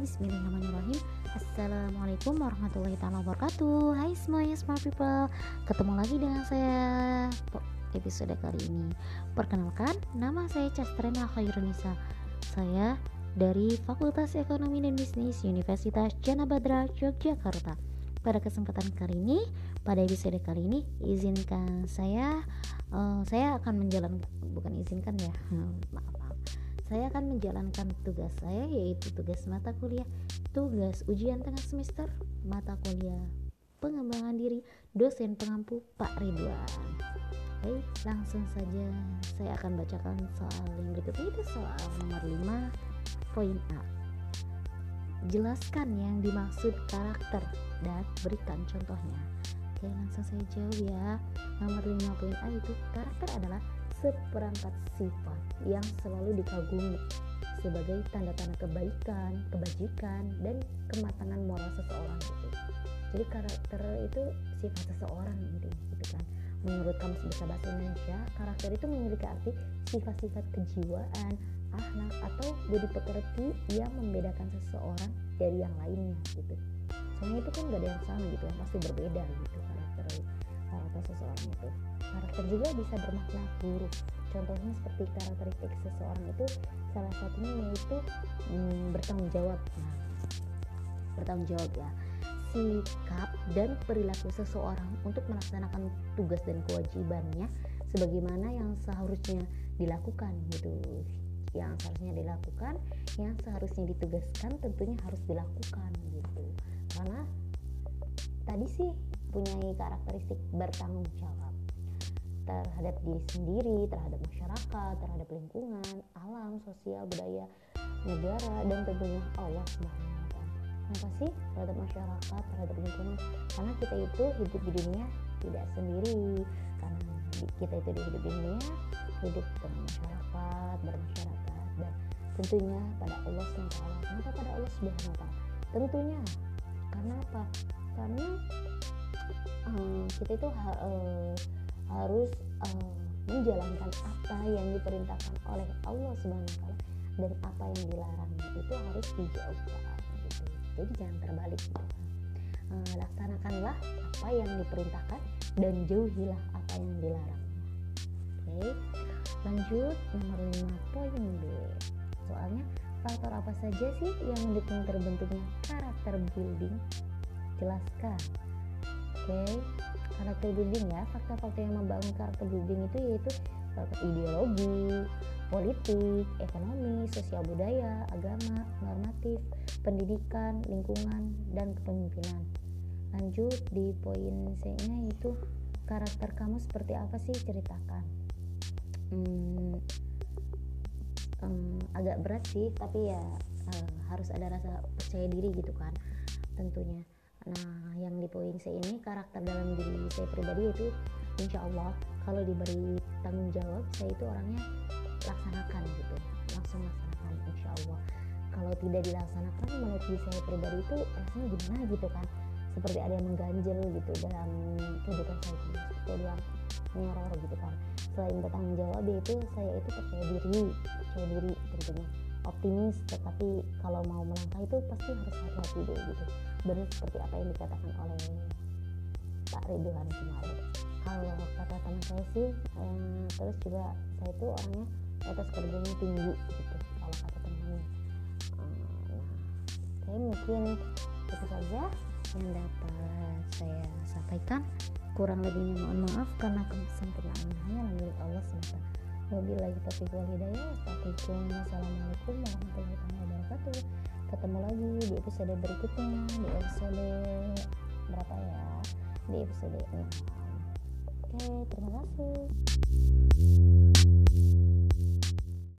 Bismillahirrahmanirrahim. Assalamualaikum warahmatullahi wabarakatuh. Hai semuanya smart people. Ketemu lagi dengan saya episode kali ini. Perkenalkan, nama saya Castrena Khairunisa. Saya dari Fakultas Ekonomi dan Bisnis Universitas Jana Badra, Yogyakarta. Pada kesempatan kali ini pada episode kali ini izinkan saya uh, saya akan menjalankan bukan izinkan ya maaf saya akan menjalankan tugas saya yaitu tugas mata kuliah tugas ujian tengah semester mata kuliah pengembangan diri dosen pengampu Pak Ridwan. Baik langsung saja saya akan bacakan soal yang berikut itu soal nomor 5 poin A. Jelaskan yang dimaksud karakter dan berikan contohnya. Oke langsung saya jawab ya. Nomor 5 poin A itu karakter adalah seperangkat sifat yang selalu dikagumi sebagai tanda-tanda kebaikan, kebajikan, dan kematangan moral seseorang gitu. Jadi karakter itu sifat seseorang intinya gitu kan. Menurut Kamus Besar Bahasa Indonesia, karakter itu memiliki arti sifat-sifat kejiwaan, akhlak atau budi pekerti yang membedakan seseorang dari yang lainnya gitu. Soalnya itu kan gak ada yang sama gitu, pasti berbeda gitu seseorang itu karakter juga bisa bermakna buruk. Contohnya seperti karakteristik seseorang itu salah satunya yaitu hmm, bertanggung jawab. Nah, bertanggung jawab ya. Sikap dan perilaku seseorang untuk melaksanakan tugas dan kewajibannya sebagaimana yang seharusnya dilakukan gitu. Yang seharusnya dilakukan yang seharusnya ditugaskan tentunya harus dilakukan gitu. Karena tadi sih punya karakteristik bertanggung jawab terhadap diri sendiri, terhadap masyarakat, terhadap lingkungan, alam, sosial, budaya, negara, dan tentunya Allah Subhanahu wa sih terhadap masyarakat, terhadap lingkungan? Karena kita itu hidup di dunia tidak sendiri. Karena kita itu hidup di dunia, hidup dengan masyarakat, bermasyarakat dan tentunya pada Allah SWT. Kenapa pada Allah taala? Tentunya karena apa? Karena um, kita itu uh, harus uh, menjalankan apa yang diperintahkan oleh Allah Subhanahu wa dan apa yang dilarang itu harus dijauhkan gitu. Jadi jangan terbalik gitu. Uh, laksanakanlah apa yang diperintahkan dan jauhilah apa yang dilarang. Oke. Okay. Lanjut nomor 5 poin B. Soalnya faktor apa saja sih yang mendukung terbentuknya karakter building? Jelaskan. Okay karakter building ya. Fakta-fakta yang membangun karakter building itu yaitu ideologi politik ekonomi sosial budaya agama normatif pendidikan lingkungan dan kepemimpinan. Lanjut di poin C nya itu karakter kamu seperti apa sih? Ceritakan. Hmm, um, agak berat sih tapi ya uh, harus ada rasa percaya diri gitu kan tentunya Nah, yang di poin C ini karakter dalam diri saya pribadi itu insya Allah kalau diberi tanggung jawab saya itu orangnya laksanakan gitu, langsung laksanakan insya Allah. Kalau tidak dilaksanakan menurut diri saya pribadi itu rasanya gimana gitu kan? Seperti ada yang mengganjel gitu dalam kehidupan saya gitu. seperti ada yang meneror gitu kan. Selain bertanggung jawab itu saya itu percaya diri, percaya diri tentunya optimis tetapi kalau mau melangkah itu pasti harus hati-hati dulu gitu. Benar seperti apa yang dikatakan oleh Pak Ridwan kemarin. Kalau kata teman saya sih eh, terus juga saya itu orangnya atas kerjanya tinggi gitu kalau kata temannya. Nah saya mungkin itu saja yang dapat saya sampaikan. Kurang lebihnya mohon maaf karena kesempurnaan hanya milik Allah semata Wabillahi taufiq wal hidayah. Assalamualaikum warahmatullahi wabarakatuh. Ketemu lagi di episode berikutnya di episode berapa ya? Di episode 6. Oke, terima kasih.